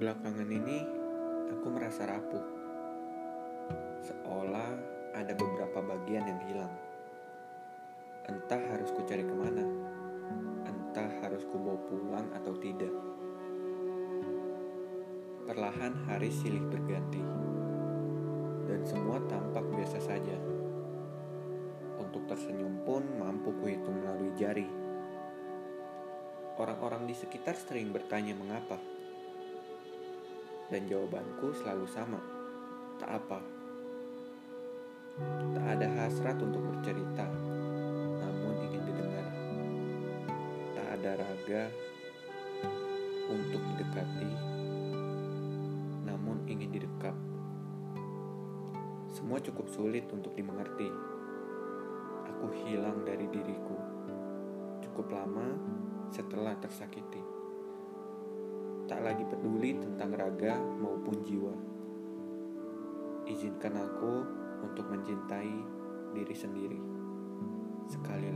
Belakangan ini, aku merasa rapuh. Seolah ada beberapa bagian yang hilang. Entah harus kucari ke mana, entah harus kubawa pulang atau tidak. Perlahan hari silih berganti, dan semua tampak biasa saja. Untuk tersenyum pun mampu kuhitung melalui jari. Orang-orang di sekitar sering bertanya mengapa. Dan jawabanku selalu sama, tak apa. Tak ada hasrat untuk bercerita, namun ingin didengar. Tak ada raga untuk didekati, namun ingin didekap. Semua cukup sulit untuk dimengerti. Aku hilang dari diriku. Cukup lama setelah tersakiti tak lagi peduli tentang raga maupun jiwa. Izinkan aku untuk mencintai diri sendiri. Sekali